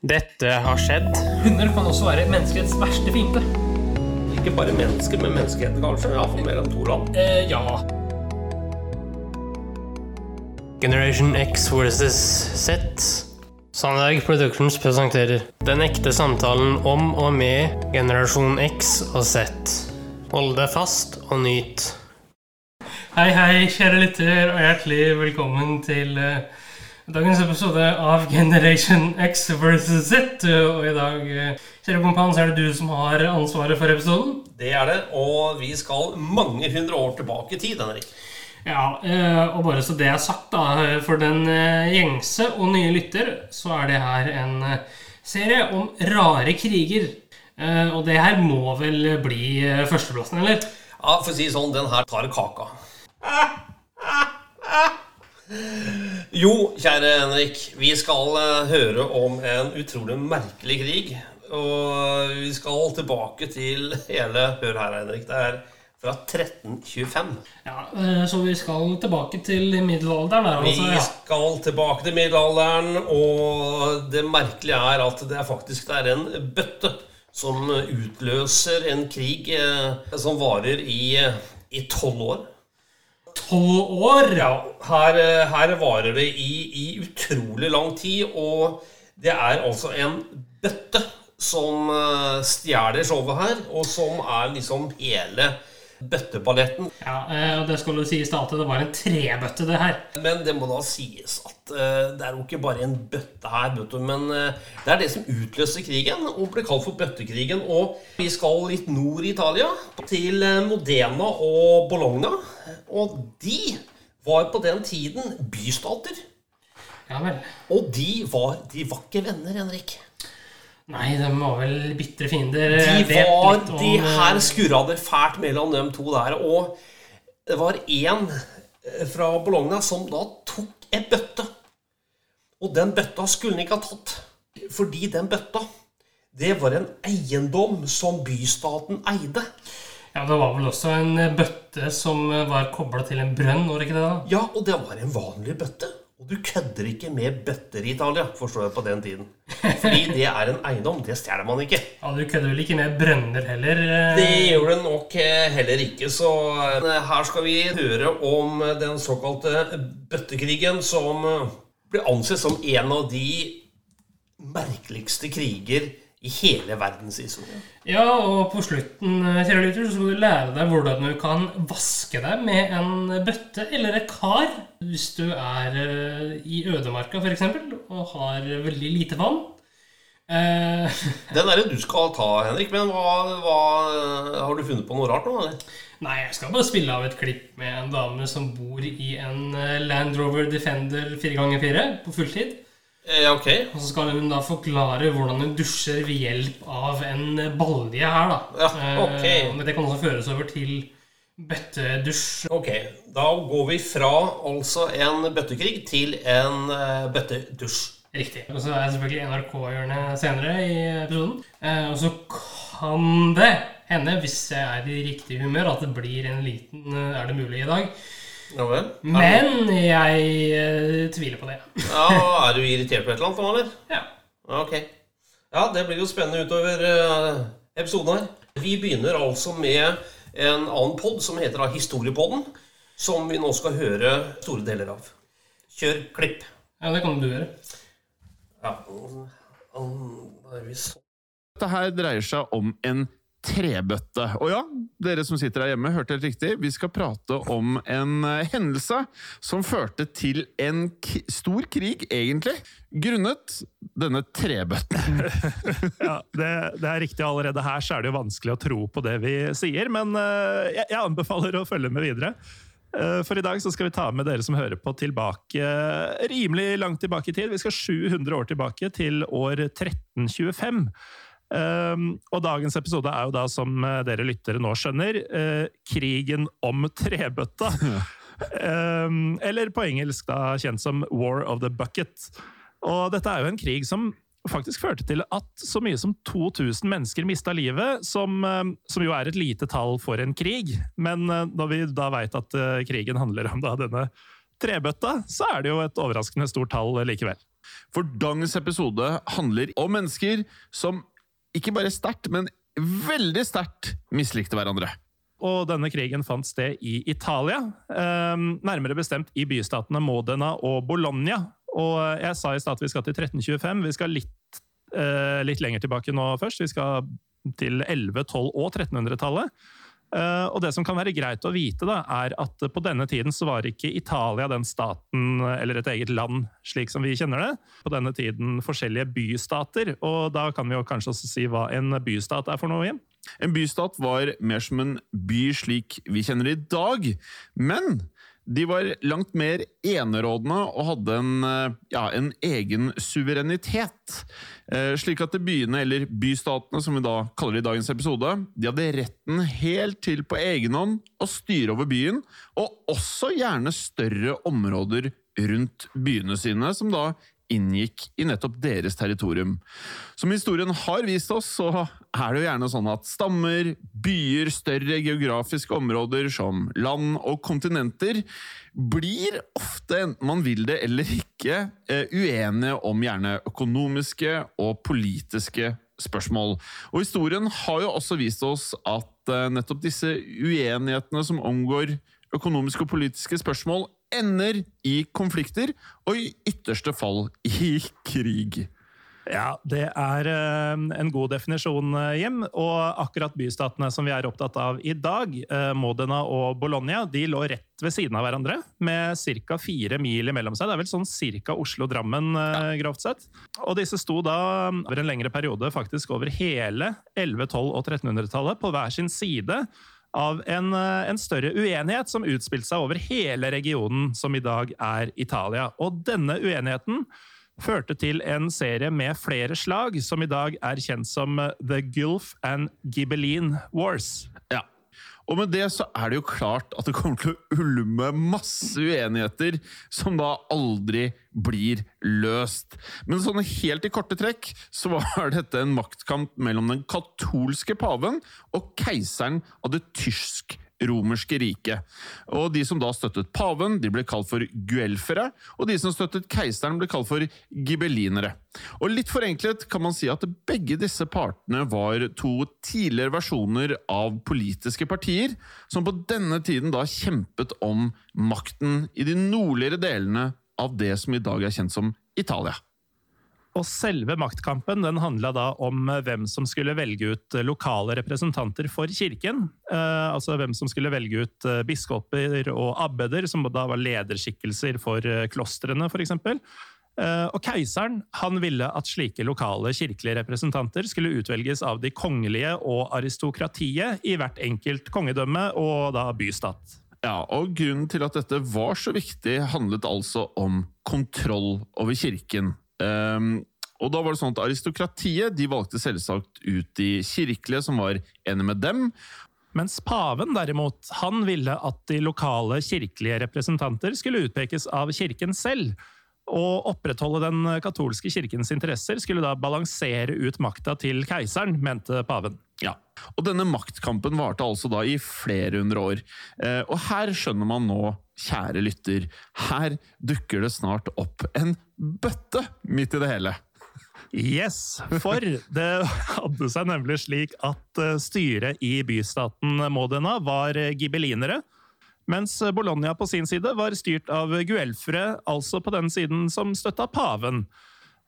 Dette har skjedd. Hunder kan også være menneskets verste fiende. Ikke bare mennesker, men menneskeheten kanskje. Iallfall mer enn to land. Eh, ja. Generation X versus Z. Sandberg Productions presenterer Den ekte samtalen om og med generasjon X og Z. Hold deg fast og nyt. Hei, hei, kjære lytter, og hjertelig velkommen til eh, dagens episode av Generation X versus Z. Og i dag, eh, kjære kompan, så er det du som har ansvaret for episoden. Det er det. Og vi skal mange hundre år tilbake i tid, Henrik. Ja, eh, og bare så det er sagt, da, for den eh, gjengse og nye lytter, så er det her en eh, serie om rare kriger. Eh, og det her må vel bli eh, førsteplassen, eller? Ja, For å si det sånn, den her tar kaka. Jo, kjære Henrik. Vi skal eh, høre om en utrolig merkelig krig. Og vi skal tilbake til hele Hør her, Henrik. Det er fra 1325. Ja, eh, Så vi skal tilbake til middelalderen der, Vi altså? Ja. skal tilbake til middelalderen, og det merkelige er at det er faktisk det er en bøtte som utløser en krig eh, som varer i i tolv år. Tolv år? Ja, her, eh, her varer det i, i utrolig lang tid, og det er altså en bøtte som eh, stjeler showet her, og som er liksom hele bøtteballetten. Ja, eh, og det skulle sies da at det var en trebøtte, det her. Men det må da sies at eh, det er jo ikke bare en bøtte her, vet du, men eh, det er det som utløser krigen, og ble kalt for bøttekrigen. Og vi skal litt nord i Italia, til Modena og Bologna. Og de var på den tiden bystater. Ja vel. Og de var, de var ikke venner, Henrik. Nei, de var vel bitre fiender. De var, om, de eh, her skurra det fælt mellom dem to der. Og det var en eh, fra Bologna som da tok en bøtte. Og den bøtta skulle han ikke ha tatt. Fordi den bøtta, det var en eiendom som bystaten eide. Ja, Det var vel også en bøtte som var kobla til en brønn, var det ikke det? da? Ja, og det var en vanlig bøtte. Og du kødder ikke med bøtter i Italia, forstår jeg på den tiden. Fordi det er en eiendom. Det stjeler man ikke. Ja, Du kødder vel ikke med brønner heller? eh? Det gjør det nok eh, heller ikke, så eh, her skal vi høre om den såkalte bøttekrigen, som blir ansett som en av de merkeligste kriger i hele verdenshistorien. Ja, og på slutten eh, kjære lytter, så skal du lære deg hvordan du kan vaske deg med en bøtte eller et kar. Hvis du er eh, i ødemarka f.eks. og har veldig lite vann. Eh, Den er det du skal ta, Henrik, men hva, hva Har du funnet på noe rart nå? eller? Nei, jeg skal bare spille av et klipp med en dame som bor i en Land Rover Defender 4x4 på fulltid. Eh, ok. Og så skal hun da forklare hvordan hun dusjer ved hjelp av en balje her, da. Ja, ok. Eh, Men det kan også føres over til bøttedusj. Ok, Da går vi fra altså en bøttekrig til en eh, bøttedusj. Riktig. Og så er det selvfølgelig NRK-hjørnet senere i episoden. Eh, Og så kan det hende, hvis jeg er i riktig humør, at det blir en liten eh, Er det mulig i dag? Ja vel? Men jeg eh, tviler på det. Ja, Er du irritert på et eller annet nå, eller? Ja. Ok. Ja, det blir jo spennende utover eh, episoden her. Vi begynner altså med en annen pod som heter da Historiepodden, som vi nå skal høre store deler av. Kjør klipp. ja, det kan du gjøre. Ja, um, da er vi så Dette her dreier seg om en trebøtte. Og ja, dere som sitter her hjemme, hørte helt riktig. Vi skal prate om en eh, hendelse som førte til en stor krig, egentlig, grunnet denne trebøtten. Ja, det, det er riktig. Allerede her så er det jo vanskelig å tro på det vi sier, men eh, jeg, jeg anbefaler å følge med videre. Eh, For i dag så skal vi ta med dere som hører på, tilbake rimelig langt tilbake i tid. Vi skal 700 år tilbake, til år 1325. Um, og dagens episode er jo da, som eh, dere lyttere nå skjønner, eh, krigen om trebøtta. um, eller på engelsk da kjent som War of the Bucket. Og dette er jo en krig som faktisk førte til at så mye som 2000 mennesker mista livet, som, eh, som jo er et lite tall for en krig. Men når vi da veit at krigen handler om da denne trebøtta, så er det jo et overraskende stort tall likevel. For dagens episode handler om mennesker som ikke bare sterkt, men veldig sterkt mislikte hverandre. Og denne krigen fant sted i Italia, eh, nærmere bestemt i bystatene Modena og Bologna. Og jeg sa i stad at vi skal til 1325. Vi skal litt, eh, litt lenger tilbake nå først. Vi skal til 11-, 12- og 1300-tallet. Uh, og det som kan være greit å vite, da, er at på denne tiden så var ikke Italia den staten eller et eget land slik som vi kjenner det. På denne tiden forskjellige bystater, og da kan vi jo kanskje også si hva en bystat er for noe, Jim? En bystat var mer som en by slik vi kjenner det i dag, men de var langt mer enerådende og hadde en, eh, ja, en egen suverenitet. Eh, slik at byene, eller bystatene som vi da kaller det i dagens episode, de hadde retten helt til på egen hånd å styre over byen, og også gjerne større områder rundt byene sine, som da inngikk i nettopp deres territorium. Som historien har vist oss, så er det jo gjerne sånn at stammer, byer, større geografiske områder som land og kontinenter blir ofte, enten man vil det eller ikke, eh, uenige om gjerne økonomiske og politiske spørsmål. Og historien har jo også vist oss at eh, nettopp disse uenighetene som omgår økonomiske og politiske spørsmål, ender i konflikter, og i ytterste fall i krig. Ja, det er eh, en god definisjon, eh, Jim. Og akkurat bystatene som vi er opptatt av i dag, eh, Modena og Bologna, de lå rett ved siden av hverandre, med ca. fire mil imellom seg. Det er vel sånn ca. Oslo-Drammen, ja. grovt sett. Og disse sto da over en lengre periode faktisk over hele 11-, 12- og 1300-tallet på hver sin side av en, eh, en, større uenighet som utspilte seg over hele regionen som i dag er Italia. Og denne uenigheten førte til en serie med flere slag, som i dag er kjent som The Gulf and Gibelline Wars. Ja, og med det så er det jo klart at det kommer til å ulme masse uenigheter som da aldri blir løst. Men sånn helt i korte trekk så var dette en maktkamp mellom den katolske paven og keiseren av det tysk romerske riket. Og De som da støttet paven, de ble kalt for guelfere, og de som støttet keiseren, ble kalt for gibelinere. Og Litt forenklet kan man si at begge disse partene var to tidligere versjoner av politiske partier, som på denne tiden da kjempet om makten i de nordligere delene av det som i dag er kjent som Italia. Og selve maktkampen den handla da om eh, hvem som skulle velge ut eh, lokale representanter for kirken. Eh, altså hvem som skulle velge ut eh, biskoper og abbeder, som da var lederskikkelser for klostrene, f.eks. Eh, og keiseren han ville at slike lokale kirkelige representanter skulle utvelges av de kongelige og aristokratiet i hvert enkelt kongedømme og da bystat. Ja, og Grunnen til at dette var så viktig, handlet altså om kontroll over kirken. Um, og da var det sånn at Aristokratiet de valgte selvsagt ut de kirkelige som var enige med dem. Mens paven derimot, han ville at de lokale kirkelige representanter skulle utpekes av kirken selv. Å opprettholde den katolske kirkens interesser skulle da balansere ut makta til keiseren, mente paven. Ja, og denne maktkampen varte altså da i flere hundre år. Eh, og her skjønner man nå, kjære lytter, her dukker det snart opp en bøtte midt i det hele. Yes, for det hadde seg nemlig slik at eh, styret i bystaten Modena var gibelinere mens Bologna på sin side var styrt av guelfere, altså på den siden som støtta paven.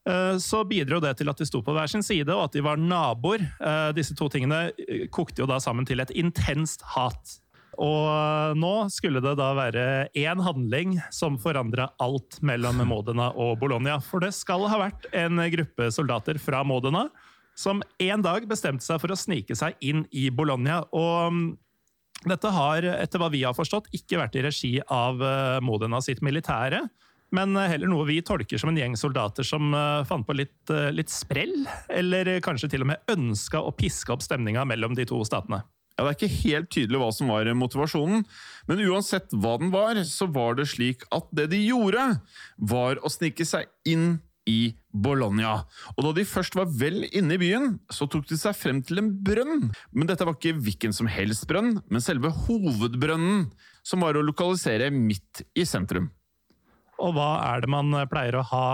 Eh, så bidro det til at de sto på hver sin side, og at de var naboer. Eh, disse to tingene eh, kokte jo da sammen til et intenst hat. Og nå skulle det da være én handling som forandra alt mellom Modena og Bologna. For det skal ha vært en gruppe soldater fra Modena som en dag bestemte seg for å snike seg inn i Bologna. Og mm, dette har, etter hva vi har forstått, ikke vært i regi av eh, Modena sitt militære, men eh, heller noe vi tolker som en gjeng soldater som eh, fant på litt, litt sprell, eller kanskje til og med ønska å piske opp stemninga mellom de to statene. Ja, Det er ikke helt tydelig hva som var motivasjonen, men uansett hva den var, så var det slik at det de gjorde, var å snike seg inn i Bologna. Og da de først var vel inne i byen, så tok de seg frem til en brønn. Men dette var ikke hvilken som helst brønn, men selve hovedbrønnen, som var å lokalisere midt i sentrum. Og hva er det man pleier å ha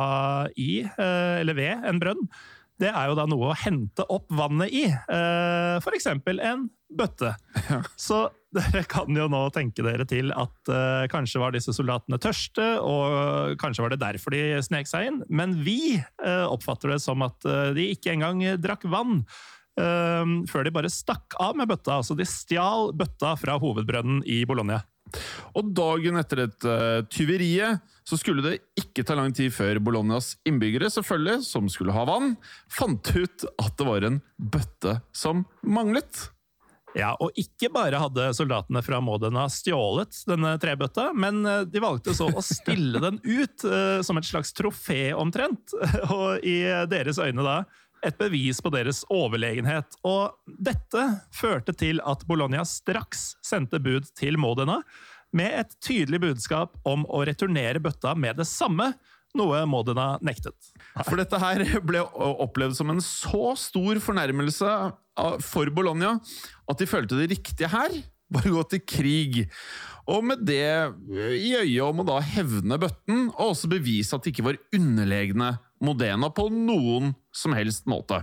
i, eh, eller ved, en brønn? Det er jo da noe å hente opp vannet i. Eh, F.eks. en bøtte. Så dere kan jo nå tenke dere til at uh, kanskje var disse soldatene tørste, og kanskje var det derfor de snek seg inn. Men vi uh, oppfatter det som at de ikke engang drakk vann. før de bare stakk av med bøtta. Altså de stjal bøtta fra hovedbrønnen i Bologna. Og dagen etter dette tyveriet så skulle det ikke ta lang tid før Bolognas innbyggere, selvfølgelig, som skulle ha vann, fant ut at det var en bøtte som manglet. Ja, og ikke bare hadde soldatene fra Modena stjålet denne trebøtta, men eh, de valgte så å stille den ut uh, som et slags trofé, omtrent. Og i deres øyne da et bevis på deres overlegenhet. Og dette førte til at Bologna straks sendte bud til Modena med et tydelig budskap om å returnere bøtta med det samme, noe Modena nektet. For dette her ble opplevd som en så stor fornærmelse for Bologna at de følte det riktige her var å gå til krig. Og med det i øyet om å da hevne bøtten, og også bevise at de ikke var underlegne Modena på noen som helst måte.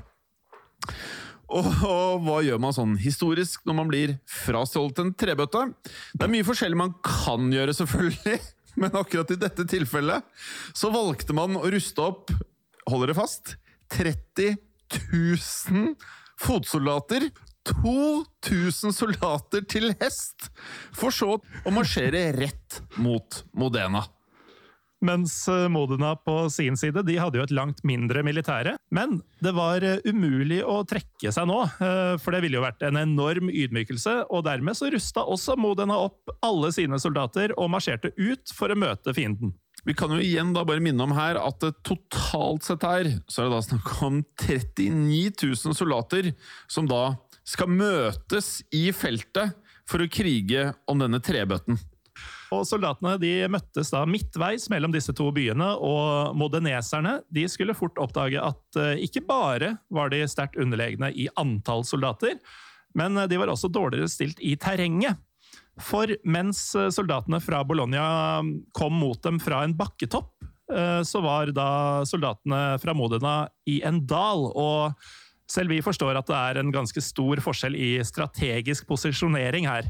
Og, og, hva gjør man sånn historisk når man blir frastjålet en trebøtte? Det er mye forskjellig man kan gjøre, selvfølgelig, men akkurat i dette tilfellet så valgte man å ruste opp, holder det fast, 30 000 fotsoldater. 2000 soldater til hest, for så å marsjere rett mot Modena. Mens eh, Modena på sin side de hadde jo et langt mindre militære. Men det var eh, umulig å trekke seg nå, eh, for det ville jo vært en enorm ydmykelse. Og dermed så rusta også Modena opp alle sine soldater og marsjerte ut for å møte fienden. Vi kan jo igjen da bare minne om her at totalt sett her så er det da snakk om 39 000 soldater som da skal møtes i feltet for å krige om denne trebøtten. Og Soldatene de møttes da midtveis mellom disse to byene, og modeneserne de skulle fort oppdage at eh, ikke bare var de sterkt underlegne i antall soldater, men de var også dårligere stilt i terrenget. For mens eh, soldatene fra Bologna kom mot dem fra en bakketopp, eh, så var da soldatene fra Modena i en dal. og selv vi forstår at det er en ganske stor forskjell i strategisk posisjonering her.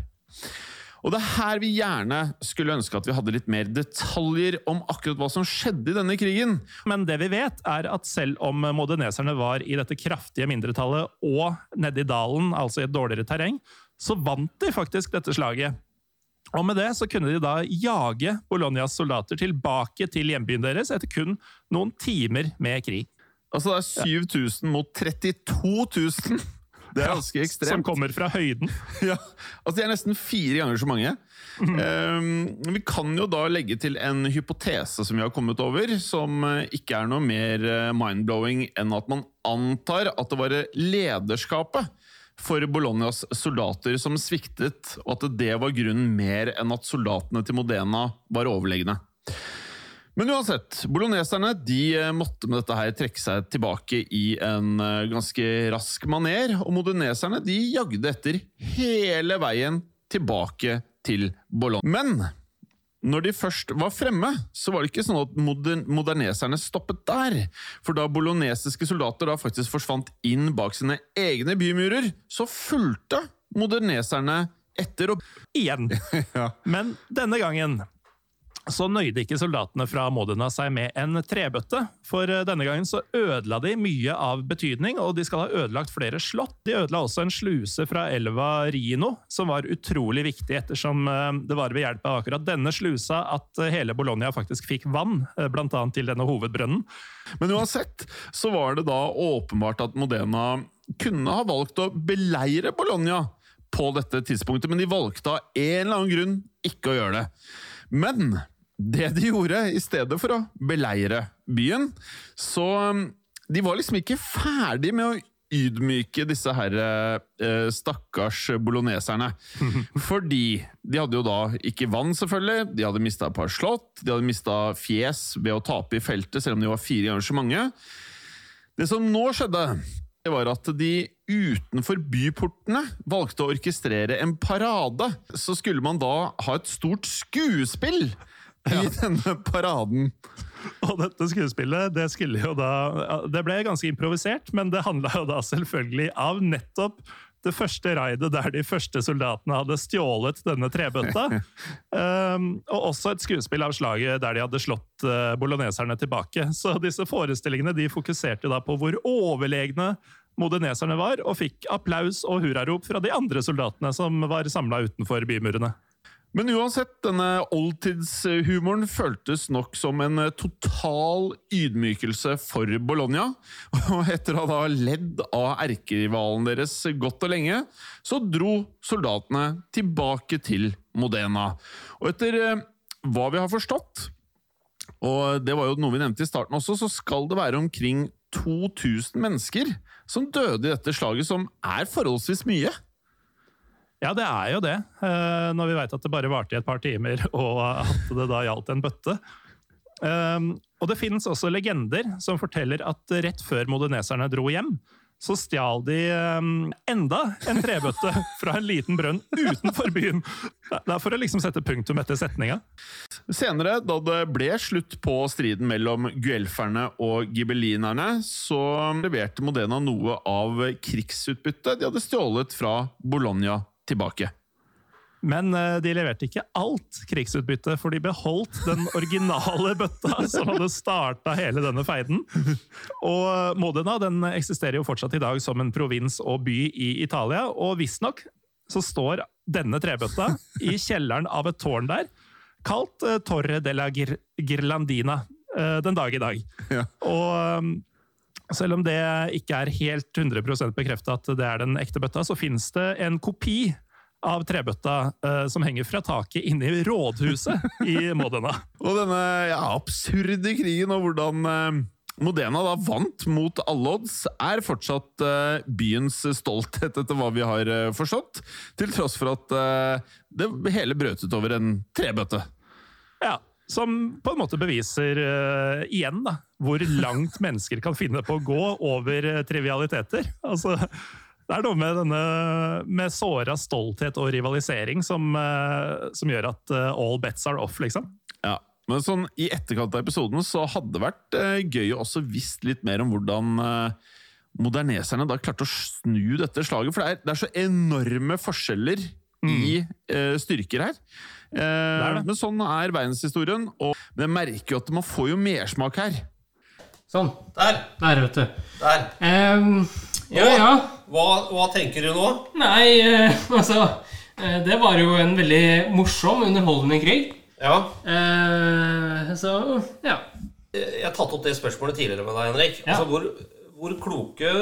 Og det er her vi gjerne skulle ønske at vi hadde litt mer detaljer om akkurat hva som skjedde i denne krigen. Men det vi vet, er at selv om moderneserne var i dette kraftige mindretallet og nede i dalen, altså i et dårligere terreng, så vant de faktisk dette slaget. Og med det så kunne de da jage Bolognas soldater tilbake til hjembyen deres etter kun noen timer med krig. Altså det er 7000 mot 32 000! Det er ganske ekstremt. Som kommer fra høyden. Ja, altså De er nesten fire ganger så mange. Mm. Um, vi kan jo da legge til en hypotese som vi har kommet over, som eh, ikke er noe mer eh, mind-blowing enn at man antar at det var lederskapet for Bolognas soldater som sviktet, og at det var grunnen mer enn at soldatene til Modena var overlegne. Men uansett, bologneserne de eh, måtte med dette her trekke seg tilbake i en eh, ganske rask maner, og moderneserne de jagde etter hele veien tilbake til Bologna. Men når de først var fremme, så var det ikke sånn at moderneserne stoppet der. For da bolognesiske soldater da faktisk forsvant inn bak sine egne bymurer, så fulgte moderneserne etter og Igjen. ja. Men denne gangen så nøyde ikke soldatene fra Modena seg med en trebøtte. For eh, denne gangen så ødela de mye av betydning, og de skal ha ødelagt flere slott. De ødela også en sluse fra elva Rino, som var utrolig viktig, ettersom eh, det var ved hjelp av akkurat denne slusa at eh, hele Bologna faktisk fikk vann, bl.a. til denne hovedbrønnen. Men uansett så var det da åpenbart at Modena kunne ha valgt å beleire Bologna på dette tidspunktet, men de valgte av en eller annen grunn ikke å gjøre det. Men det de gjorde, i stedet for å beleire byen, så um, De var liksom ikke ferdig med å ydmyke disse her eh, stakkars bologneserne. Fordi de hadde jo da ikke vann, selvfølgelig. De hadde mista et par slott. De hadde mista fjes ved å tape i feltet, selv om de var fire ganger så mange. Det som nå skjedde, det var at de utenfor byportene valgte å orkestrere en parade. Så skulle man da ha et stort skuespill i denne paraden. Og dette skuespillet det skulle jo da Det ble ganske improvisert, men det handla jo da selvfølgelig av nettopp det første raidet der de første soldatene hadde stjålet denne trebøtta. Um, og også et skuespill av slaget der de hadde slått uh, bologneserne tilbake. Så disse forestillingene de fokuserte da på hvor overlegne modeneserne var, og fikk applaus og hurrarop fra de andre soldatene som var samla utenfor bymurene. Men uansett, denne oldtidshumoren føltes nok som en total ydmykelse for Bologna. Og etter å ha ledd av erkerivalen deres godt og lenge, så dro soldatene tilbake til Modena. Og etter eh, hva vi har forstått, og det var jo noe vi nevnte i starten også, så skal det være omkring 2000 mennesker som døde i dette slaget, som er forholdsvis mye. Ja, det er jo det. Eh, når vi veit at det bare varte i et par timer, og at det da gjaldt en bøtte. Eh, og det finnes også legender som forteller at rett før modeneserne dro hjem, så stjal de eh, enda en trebøtte fra en liten brønn utenfor byen. Det er for å liksom sette punktum etter setninga. Senere, da det ble slutt på striden mellom guelferne og gibelinerne, så leverte Modena noe av krigsutbyttet de hadde stjålet fra Bologna tilbake. Men eh, de leverte ikke alt krigsutbytte, for de beholdt den originale bøtta som hadde starta hele denne feiden. Og Modena den eksisterer jo fortsatt i dag som en provins og by i Italia, og visstnok så står denne trebøtta i kjelleren av et tårn der, kalt eh, Torre della Girlandina eh, den dag i dag. Ja. Og selv om det ikke er helt 100% bekrefta at det er den ekte bøtta, så finnes det en kopi av trebøtta uh, som henger fra taket inne i rådhuset i Modena. og denne ja, absurde krigen og hvordan uh, Modena da vant mot alle odds, er fortsatt uh, byens stolthet, etter hva vi har forstått. Til tross for at det hele brøt ut over en trebøtte. Ja, som på en måte beviser uh, igjen da, hvor langt mennesker kan finne på å gå over uh, trivialiteter. Altså, det er noe med denne med såra stolthet og rivalisering som, uh, som gjør at all bets are off, liksom. Ja, men sånn i etterkant av episoden så hadde det vært gøy å også visst litt mer om hvordan moderneserne da klarte å snu dette slaget. For det er, det er så enorme forskjeller mm. i styrker her. Eh. Men sånn er verdenshistorien. Og jeg merker jo at man får jo mersmak her. Sånn. Der. Der, vet du. Der. Um, ja, ja. Hva, hva, tenker du nå? Nei, uh, altså uh, Det var jo en veldig morsom, underholdende krig. Ja. Uh, så ja. Jeg har tatt opp det spørsmålet tidligere med deg, Henrik. Ja. Altså, hvor, hvor kloke,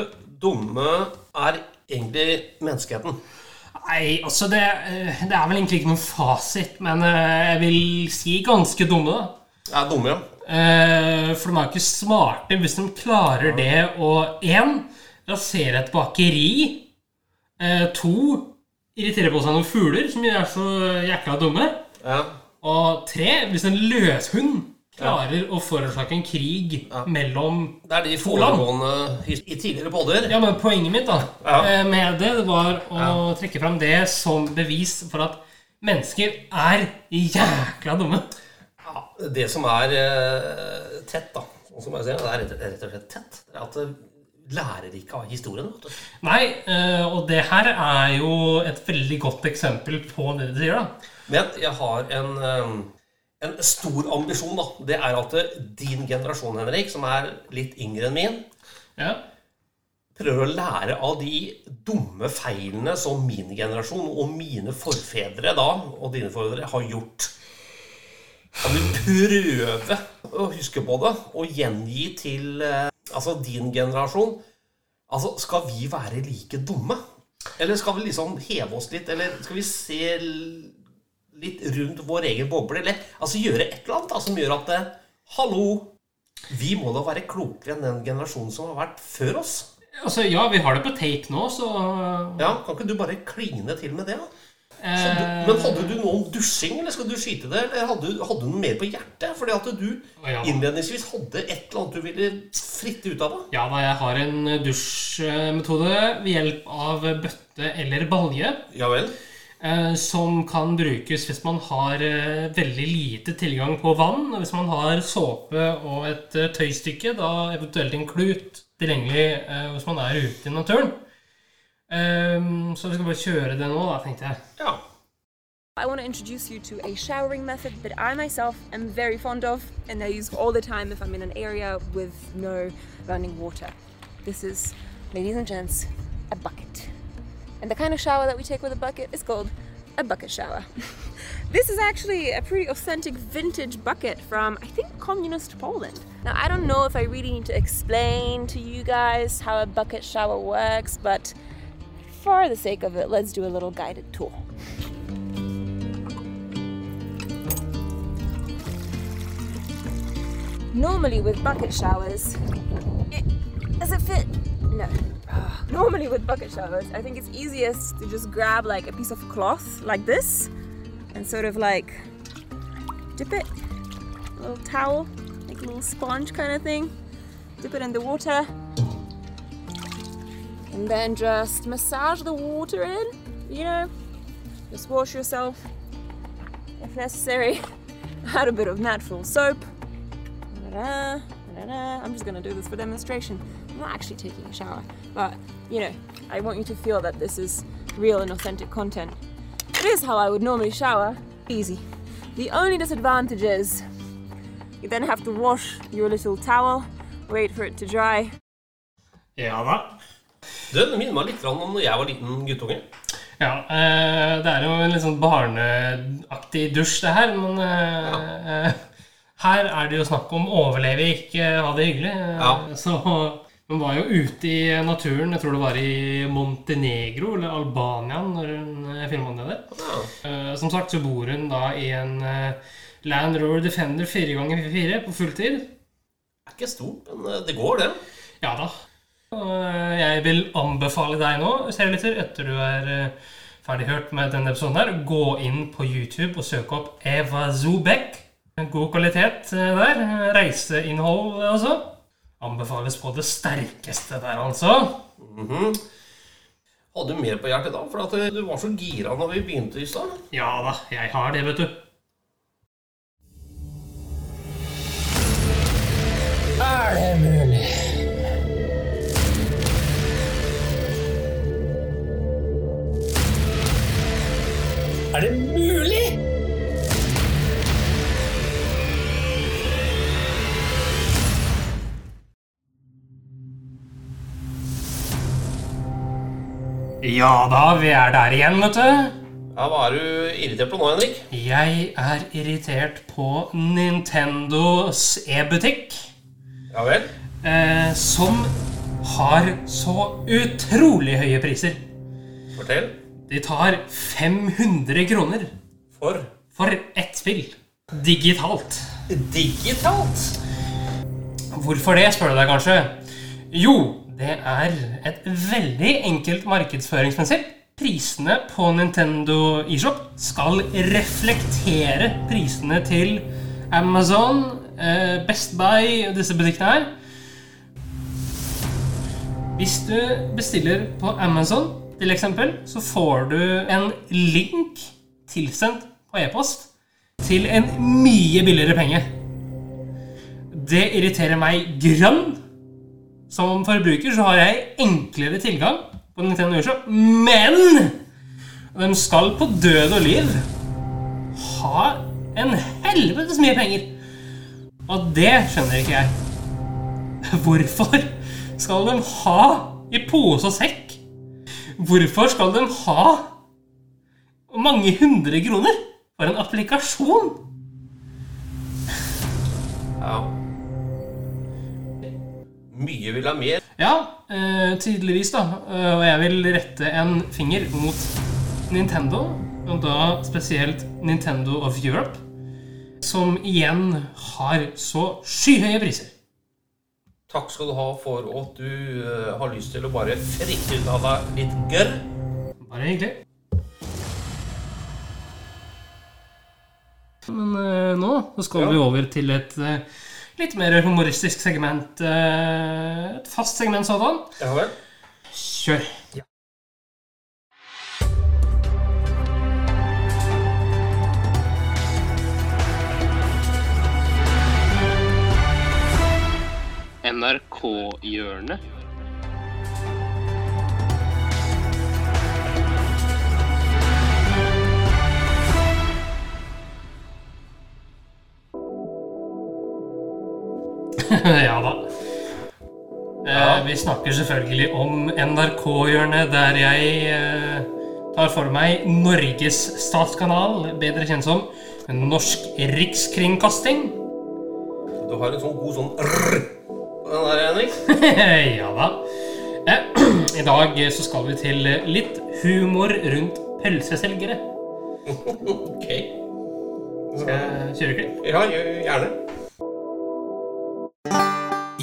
dumme er egentlig menneskeheten? Nei, altså det, eh, det, er vel egentlig ikke noen fasit, men eh, jeg vil si ganske dumme, da. Ja, dumme, ja. Eh, for de er jo ikke smarte hvis de klarer det å én rasere et bakeri. To irritere på seg noen fugler som er så jækla dumme. Ja. Og tre hvis en løshund klarer å forårsake en krig ja. mellom Det er de foregående i tidligere podder. Ja, men poenget mitt da ja. Eh, med det var å ja. trekke fram det som bevis for at mennesker er jækla dumme. Ja, Det som er uh, tett, da, som jeg sier, det er rett, og slett tett, det er at det lærer ikke av historien. Nei, og det her er jo et veldig godt eksempel på det du sier. da. Men jeg har en en stor ambisjon, da, det er at din generasjon, Henrik, som er litt yngre enn min, ja. prøver å lære av de dumme feilene som min generasjon og mine forfedre da, og dine forfedre har gjort. Kan du prøve å huske på det og gjengi til eh, altså din generasjon Altså, Skal vi være like dumme? Eller skal vi liksom heve oss litt? Eller skal vi se litt rundt vår egen boble. Eller altså gjøre et eller annet da, som gjør at eh, Hallo! Vi må da være klokere enn den generasjonen som har vært før oss. Altså, Ja, vi har det på tape nå, så Ja, Kan ikke du bare kline til med det? da? Du, men hadde du noe om dusjing, eller skal du skyte det? Eller hadde, hadde du noe mer på hjertet? Fordi at du ja. innledningsvis hadde et eller annet du ville fritte ut av? Da. Ja da, jeg har en dusjmetode ved hjelp av bøtte eller balje. Ja vel eh, som kan brukes hvis man har eh, veldig lite tilgang på vann. og Hvis man har såpe og et eh, tøystykke, da eventuelt en klut tilgjengelig eh, hvis man er ute i naturen. Ehm, så vi skal bare kjøre det nå, da, tenkte jeg. Ja. I want to introduce you to a showering method that I myself am very fond of and I use all the time if I'm in an area with no running water. This is, ladies and gents, a bucket. And the kind of shower that we take with a bucket is called a bucket shower. this is actually a pretty authentic vintage bucket from, I think, communist Poland. Now, I don't know if I really need to explain to you guys how a bucket shower works, but for the sake of it, let's do a little guided tour. Normally with bucket showers, it, does it fit? No. Normally with bucket showers, I think it's easiest to just grab like a piece of cloth like this and sort of like dip it, a little towel, like a little sponge kind of thing, dip it in the water, and then just massage the water in, you know, just wash yourself if necessary. Add a bit of natural soap. Da-da, da-da. I'm just gonna do this for demonstration. I'm not actually taking a shower, but you know, I want you to feel that this is real and authentic content. It is how I would normally shower. Easy. The only disadvantage is you then have to wash your little towel, wait for it to dry, Ja da. Det minner meg litt om når jeg var liten guttunge. Ja, eh, det er jo en litt sånn barneaktig dusj, det her. Men eh, eh, her er det jo snakk om å overleve, ikke ha det hyggelig. Ja. Så hun var jo ute i naturen, jeg tror det var i Montenegro eller Albania når hun filma det der. Ja. Eh, som sagt så bor hun da i en eh, Land Rover Defender 4x4 på fulltid. Det er ikke stort, men eh, det går, det. Ja da. Eh, jeg vil anbefale deg nå, serielytter, etter du er eh, ferdig hørt med denne episoden her, gå inn på YouTube og søke opp Eva Zubek. God kvalitet eh, der. Reiseinnhold, altså. Anbefales på det sterkeste der, altså. Mhm. Hadde du mer på hjertet da? For at eh, du var så gira når vi begynte i stad. Ja da, jeg har det, vet du. Ja da, vi er der igjen, vet du. Ja, Hva er du irritert på nå, Henrik? Jeg er irritert på Nintendos e-butikk. Ja vel? eh, som har så utrolig høye priser. Fortell. De tar 500 kroner For for ett spill. Digitalt. digitalt. Hvorfor det, spør du deg kanskje? Jo, det er et veldig enkelt markedsføringsprinsipp. Prisene på Nintendo eShop skal reflektere prisene til Amazon, eh, Best Buy og disse butikkene her. Hvis du bestiller på Amazon, til eksempel, så får du en link tilsendt på e-post til en mye billigere penge. Det irriterer meg grønn. Som forbruker så har jeg enklere tilgang på Nintendo eShop, men de skal på død og liv ha en helvetes mye penger. Og det skjønner ikke jeg. Hvorfor skal de ha i pose og sekk? Hvorfor skal de ha mange hundre kroner for en applikasjon? Ja. Mye vil ha mer. Ja, eh, tydeligvis, da. Eh, og jeg vil rette en finger mot Nintendo, og da spesielt Nintendo of Europe, som igjen har så skyhøye priser. Takk skal du ha for at du uh, har lyst til å bare fritte ut av deg litt gørr. Bare hyggelig. Men uh, nå så skal Ja. vi over til et eh, litt mer humoristisk segment. Eh, et fast segment sådan. Ja vel. Kjør. Ja. NRK-hjørnet. ja da. Eh, vi snakker selvfølgelig om NRK-hjørnet, der jeg eh, tar for meg Norges statskanal, bedre kjent som Norsk Rikskringkasting. Du har en sånn god sånn rrr på den der, Henrik. ja da. Eh, I dag så skal vi til litt humor rundt pølseselgere. Ok. Skal jeg kjøre klipp? Ja, gjerne.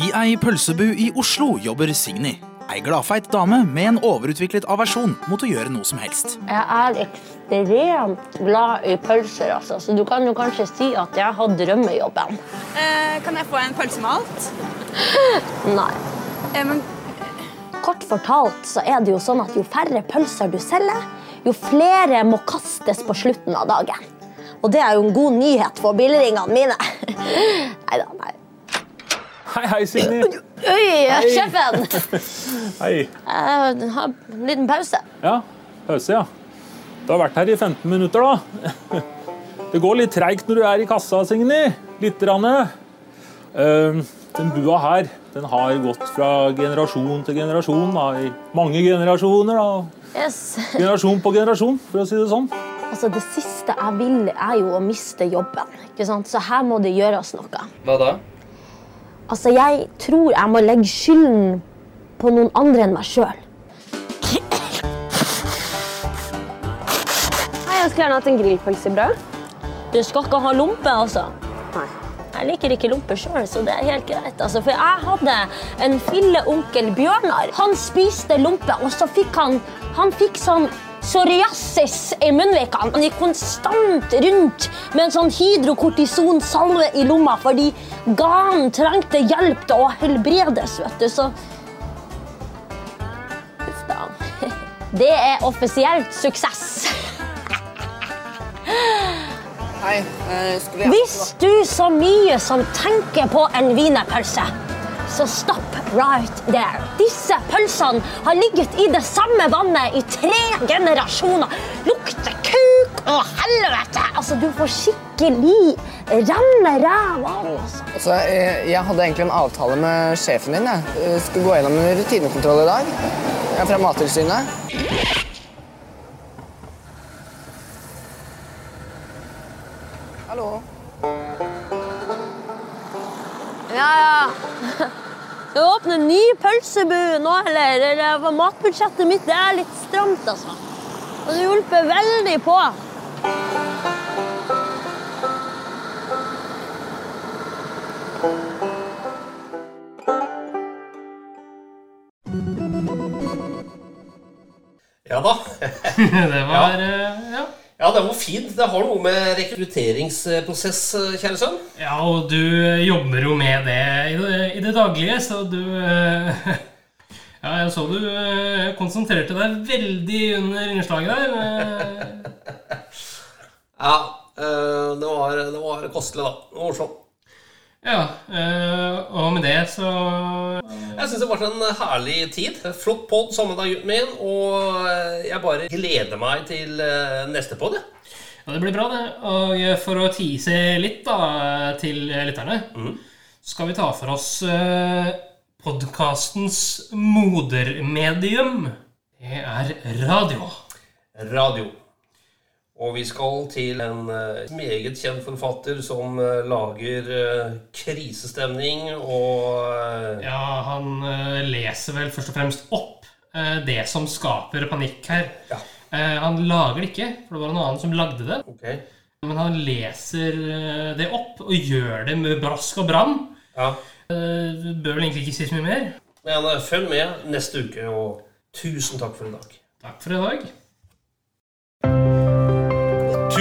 I ei pølsebu i Oslo jobber Signy. Ei gladfeit dame med en overutviklet aversjon mot å gjøre noe som helst. Jeg er ekstremt glad i pølser, altså. så du kan jo kanskje si at jeg har drømmejobben. Eh, kan jeg få en pølse med alt? Nei. Eh, men Kort fortalt så er det jo sånn at jo færre pølser du selger, jo flere må kastes på slutten av dagen. Og det er jo en god nyhet for billigringene mine. Neida, nei. Hei, hei, Signy. Oi, sjefen! Hei. Jeg har en liten pause. Ja, pause, ja. Du har vært her i 15 minutter, da. Det går litt treigt når du er i kassa, Signy. Litt. Rann. Eh, Den bua her den har gått fra generasjon til generasjon. Da, I mange generasjoner. da. Yes. Generasjon på generasjon, for å si det sånn. Altså, det siste jeg vil, er jo å miste jobben. Ikke sant? Så her må det gjøres noe. Hva da? Altså, jeg tror jeg må legge skylden på noen andre enn meg sjøl. Hei, jeg skulle gjerne hatt en grillpølsebrød. Du skal ikke ha lompe, altså? Nei. Jeg liker ikke lompe sjøl, så det er helt greit. Altså, for jeg hadde en filleonkel Bjørnar. Han spiste lompe, og så fikk han, han fikk sånn psoriasis i munnvikene. Han gikk konstant rundt med en sånn hydrokortisonsalve i lomma fordi ganen trengte hjelp til å helbredes, vet du. Så Uff da. Det er offisielt suksess. Hei, eh, skulle jeg Hvis du så mye som tenker på en wienerpølse, så stopp right there. Disse pølsene har ligget i det samme vannet i tre generasjoner. Lukter kuk og helvete! Altså, du får skikkelig renne ræv av den, altså. Altså, jeg, jeg hadde egentlig en avtale med sjefen din. Jeg Jeg skulle gå gjennom en rutinekontroll i dag. Jeg er fra Mattilsynet. Hallo? Ja, ja. Skal vi åpne en ny pølsebu nå, eller? eller matbudsjettet mitt det er litt stramt, altså. Og det hjelper veldig på. Ja da. Det var eh, ja. Ja, det var fint. Det har noe med rekrutteringsprosess, kjære sønn. ja, og du eh, jobber jo med det i det, i det daglige, så du eh, Ja, jeg så du eh, konsentrerte deg veldig under innslaget der. eh. Ja, eh, det var, det var kostelig, da. Det var morsomt. Ja, eh, og med det så Jeg syns det vært en herlig tid. Flott pod deg, min. Og eh, jeg bare gleder meg til eh, neste pod. Ja, det blir bra, det. Og for å tease litt da, til lytterne, så skal vi ta for oss podkastens modermedium. Det er radio. Radio. Og vi skal til en eh, meget kjent forfatter som eh, lager eh, krisestemning og Ja, han leser vel først og fremst opp det som skaper panikk her. Ja. Han lager det ikke, for det var en annen som lagde det. Ok. Men han leser det opp og gjør det med brask og bram. Ja. Du bør vel egentlig ikke si så mye mer. Men følg med neste uke, og tusen takk for i dag. Takk for i dag.